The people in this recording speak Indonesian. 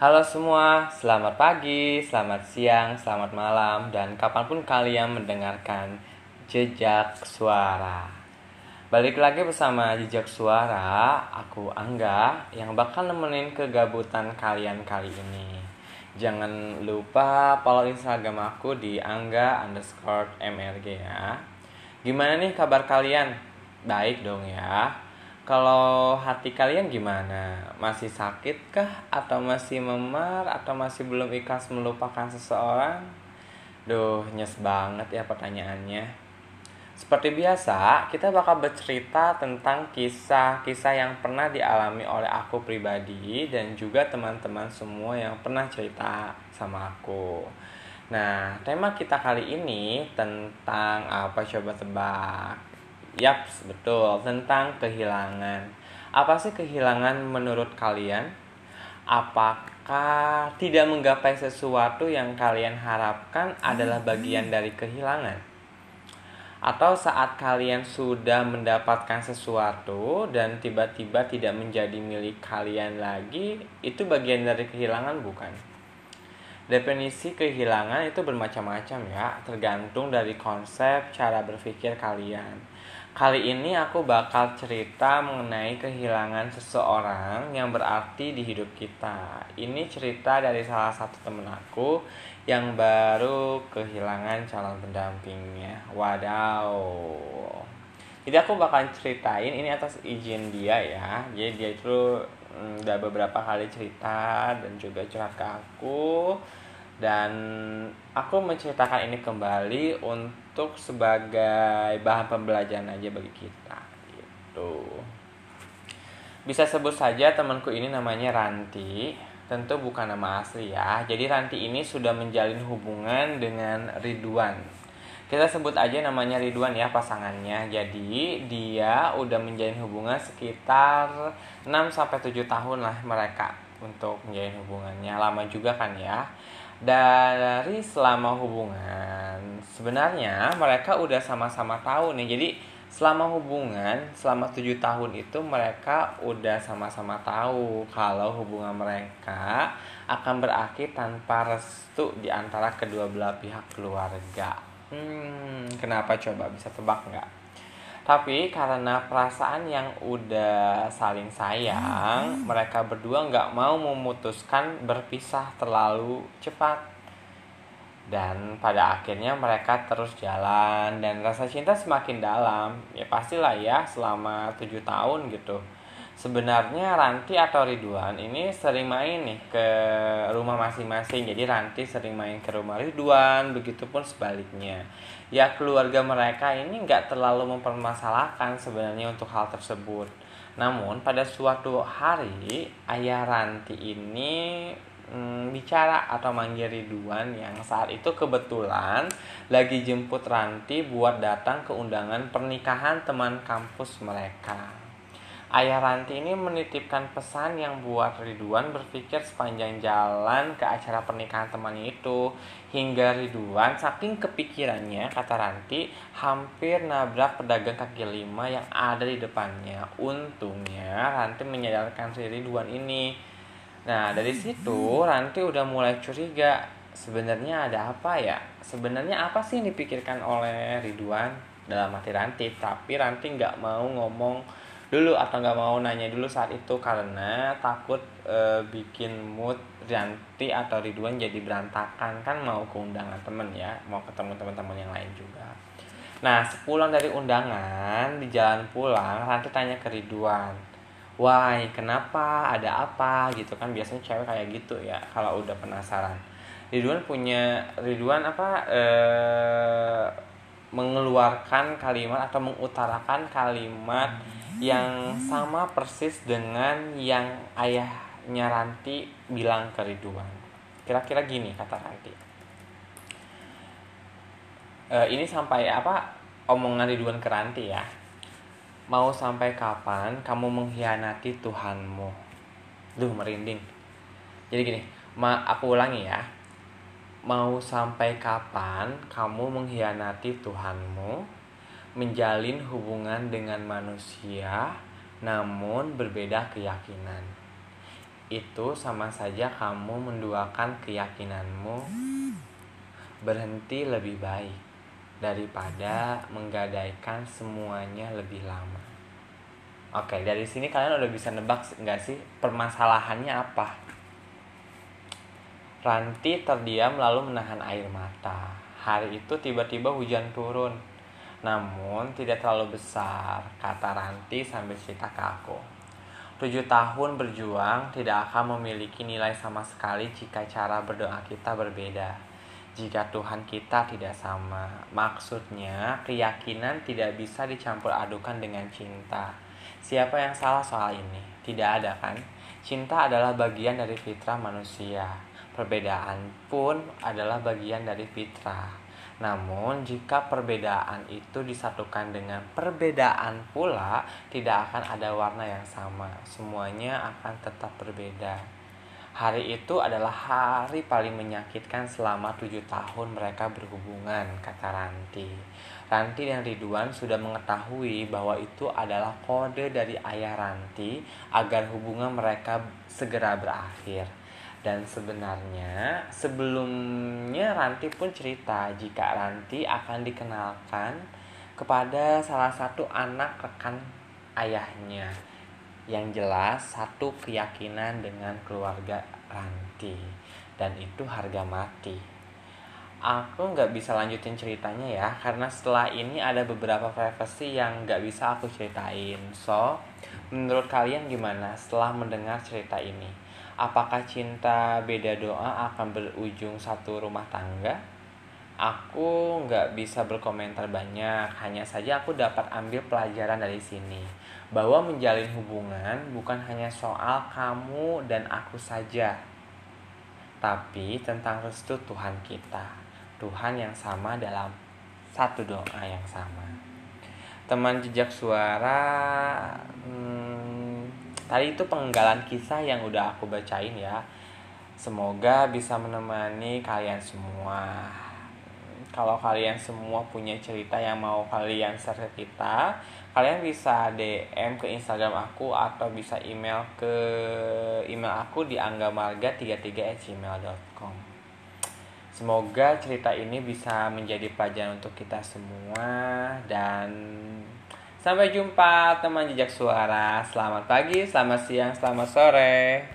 Halo semua, selamat pagi, selamat siang, selamat malam, dan kapan pun kalian mendengarkan Jejak Suara. Balik lagi bersama Jejak Suara, aku Angga yang bakal nemenin kegabutan kalian kali ini. Jangan lupa follow Instagram aku di angga underscore mrg ya. Gimana nih kabar kalian? Baik dong ya. Kalau hati kalian gimana? Masih sakit kah? Atau masih memar? Atau masih belum ikhlas melupakan seseorang? Duh, nyes banget ya pertanyaannya. Seperti biasa, kita bakal bercerita tentang kisah-kisah yang pernah dialami oleh aku pribadi dan juga teman-teman semua yang pernah cerita sama aku. Nah, tema kita kali ini tentang apa coba tebak? Yap, betul. Tentang kehilangan. Apa sih kehilangan menurut kalian? Apakah tidak menggapai sesuatu yang kalian harapkan adalah bagian dari kehilangan? Atau saat kalian sudah mendapatkan sesuatu dan tiba-tiba tidak menjadi milik kalian lagi, itu bagian dari kehilangan bukan? Definisi kehilangan itu bermacam-macam ya, tergantung dari konsep cara berpikir kalian. Kali ini aku bakal cerita mengenai kehilangan seseorang yang berarti di hidup kita. Ini cerita dari salah satu temen aku yang baru kehilangan calon pendampingnya. Wadaw. Jadi aku bakal ceritain ini atas izin dia ya. Jadi dia itu mm, udah beberapa kali cerita dan juga curhat ke aku dan aku menceritakan ini kembali untuk sebagai bahan pembelajaran aja bagi kita gitu. Bisa sebut saja temanku ini namanya Ranti. Tentu bukan nama asli ya. Jadi Ranti ini sudah menjalin hubungan dengan Ridwan. Kita sebut aja namanya Ridwan ya pasangannya. Jadi dia udah menjalin hubungan sekitar 6 sampai 7 tahun lah mereka untuk menjalin hubungannya. Lama juga kan ya dari selama hubungan sebenarnya mereka udah sama-sama tahu nih. Jadi selama hubungan selama tujuh tahun itu mereka udah sama-sama tahu kalau hubungan mereka akan berakhir tanpa restu di antara kedua belah pihak keluarga. Hmm kenapa coba? Bisa tebak nggak tapi karena perasaan yang udah saling sayang, hmm. mereka berdua nggak mau memutuskan berpisah terlalu cepat. Dan pada akhirnya mereka terus jalan dan rasa cinta semakin dalam. Ya pastilah ya selama tujuh tahun gitu sebenarnya Ranti atau Ridwan ini sering main nih ke rumah masing-masing. Jadi Ranti sering main ke rumah Ridwan begitupun sebaliknya. Ya keluarga mereka ini nggak terlalu mempermasalahkan sebenarnya untuk hal tersebut. Namun pada suatu hari ayah Ranti ini hmm, bicara atau manggil Ridwan yang saat itu kebetulan lagi jemput Ranti buat datang ke undangan pernikahan teman kampus mereka Ayah Ranti ini menitipkan pesan yang buat Ridwan berpikir sepanjang jalan ke acara pernikahan temannya itu. Hingga Ridwan saking kepikirannya, kata Ranti, hampir nabrak pedagang kaki lima yang ada di depannya. Untungnya Ranti menyadarkan si Ridwan ini. Nah dari situ Ranti udah mulai curiga. Sebenarnya ada apa ya? Sebenarnya apa sih yang dipikirkan oleh Ridwan dalam hati Ranti? Tapi Ranti nggak mau ngomong dulu atau nggak mau nanya dulu saat itu karena takut e, bikin mood Rianti atau Ridwan jadi berantakan kan mau ke undangan temen ya mau ketemu teman-teman yang lain juga nah sepulang dari undangan di jalan pulang Ranti tanya ke Ridwan Wah, kenapa? Ada apa? Gitu kan biasanya cewek kayak gitu ya kalau udah penasaran. Ridwan punya Ridwan apa eh mengeluarkan kalimat atau mengutarakan kalimat yang sama persis dengan yang ayahnya Ranti bilang ke Ridwan. Kira-kira gini kata Ranti. E, ini sampai apa omongan Ridwan ke Ranti ya. Mau sampai kapan kamu mengkhianati Tuhanmu? Duh merinding. Jadi gini, ma aku ulangi ya. Mau sampai kapan kamu mengkhianati Tuhanmu? Menjalin hubungan dengan manusia namun berbeda keyakinan. itu sama saja kamu menduakan keyakinanmu berhenti lebih baik daripada menggadaikan semuanya lebih lama. Oke, dari sini kalian udah bisa nebak nggak sih permasalahannya apa? Ranti terdiam lalu menahan air mata. Hari itu tiba-tiba hujan turun. Namun tidak terlalu besar, kata Ranti sambil cerita ke aku. Tujuh tahun berjuang tidak akan memiliki nilai sama sekali jika cara berdoa kita berbeda. Jika Tuhan kita tidak sama, maksudnya keyakinan tidak bisa dicampur adukan dengan cinta. Siapa yang salah soal ini? Tidak ada kan? Cinta adalah bagian dari fitrah manusia. Perbedaan pun adalah bagian dari fitrah. Namun, jika perbedaan itu disatukan dengan perbedaan pula, tidak akan ada warna yang sama. Semuanya akan tetap berbeda. Hari itu adalah hari paling menyakitkan selama tujuh tahun mereka berhubungan, kata Ranti. Ranti dan Ridwan sudah mengetahui bahwa itu adalah kode dari ayah Ranti agar hubungan mereka segera berakhir. Dan sebenarnya sebelumnya Ranti pun cerita jika Ranti akan dikenalkan kepada salah satu anak rekan ayahnya. Yang jelas satu keyakinan dengan keluarga Ranti dan itu harga mati. Aku nggak bisa lanjutin ceritanya ya karena setelah ini ada beberapa privacy yang nggak bisa aku ceritain. So, menurut kalian gimana setelah mendengar cerita ini? Apakah cinta beda doa akan berujung satu rumah tangga? Aku nggak bisa berkomentar banyak, hanya saja aku dapat ambil pelajaran dari sini. Bahwa menjalin hubungan bukan hanya soal kamu dan aku saja, tapi tentang restu Tuhan kita. Tuhan yang sama dalam satu doa yang sama. Teman jejak suara, hmm, tadi itu penggalan kisah yang udah aku bacain ya. Semoga bisa menemani kalian semua. Kalau kalian semua punya cerita yang mau kalian share ke kita kalian bisa DM ke Instagram aku atau bisa email ke email aku di anggamarga33@gmail.com Semoga cerita ini bisa menjadi pelajaran untuk kita semua dan Sampai jumpa teman jejak suara. Selamat pagi, selamat siang, selamat sore.